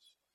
os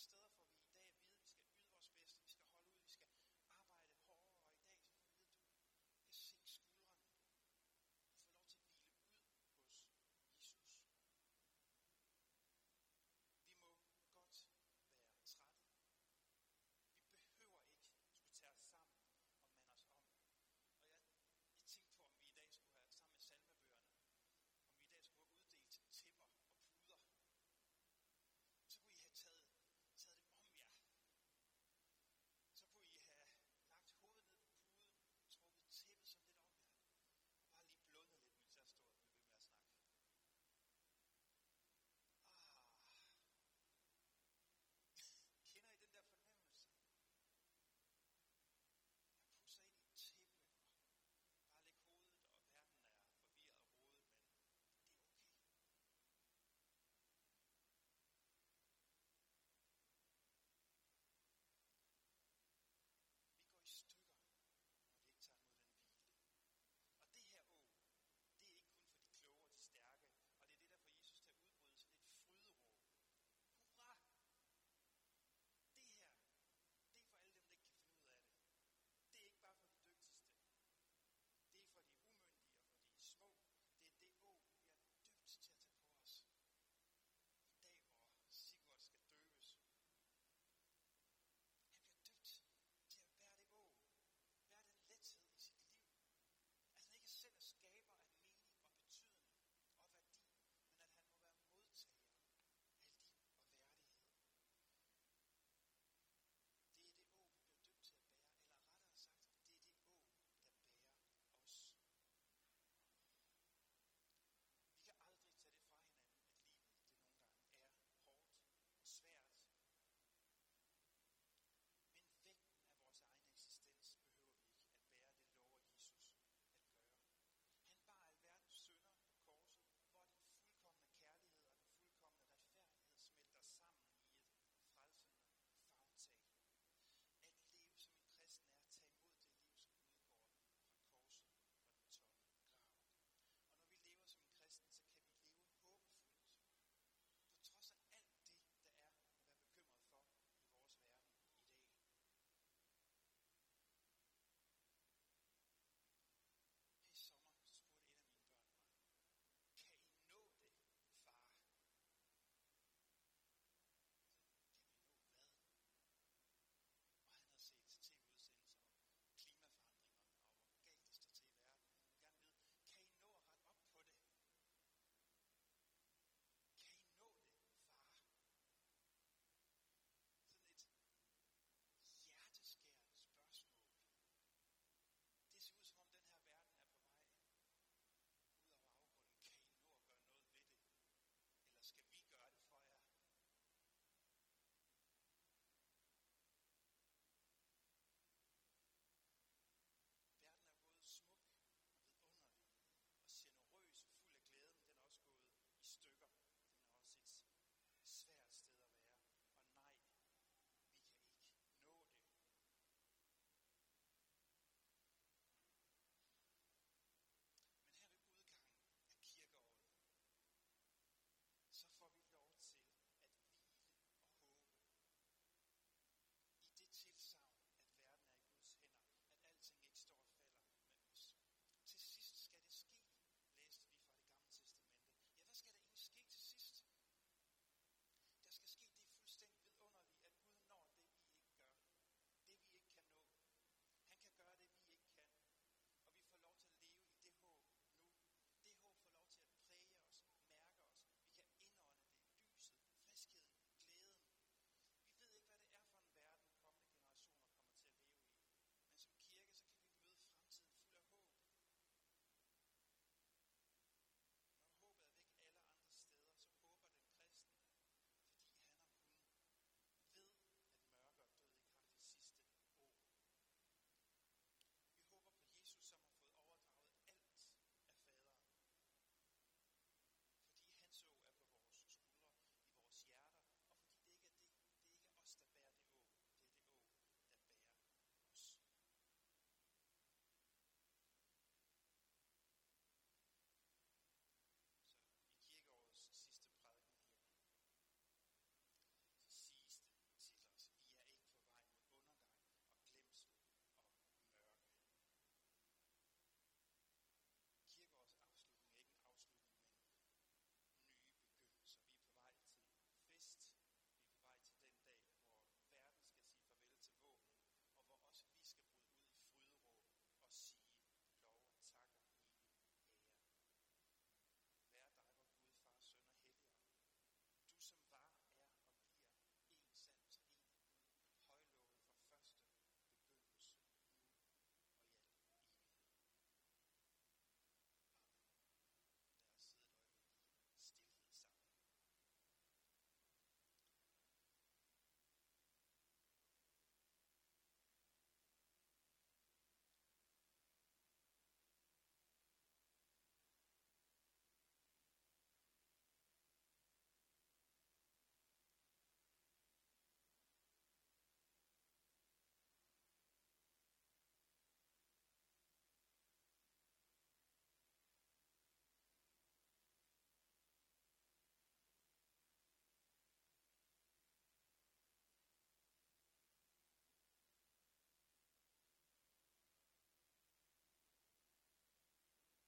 steder, hvor vi Escamica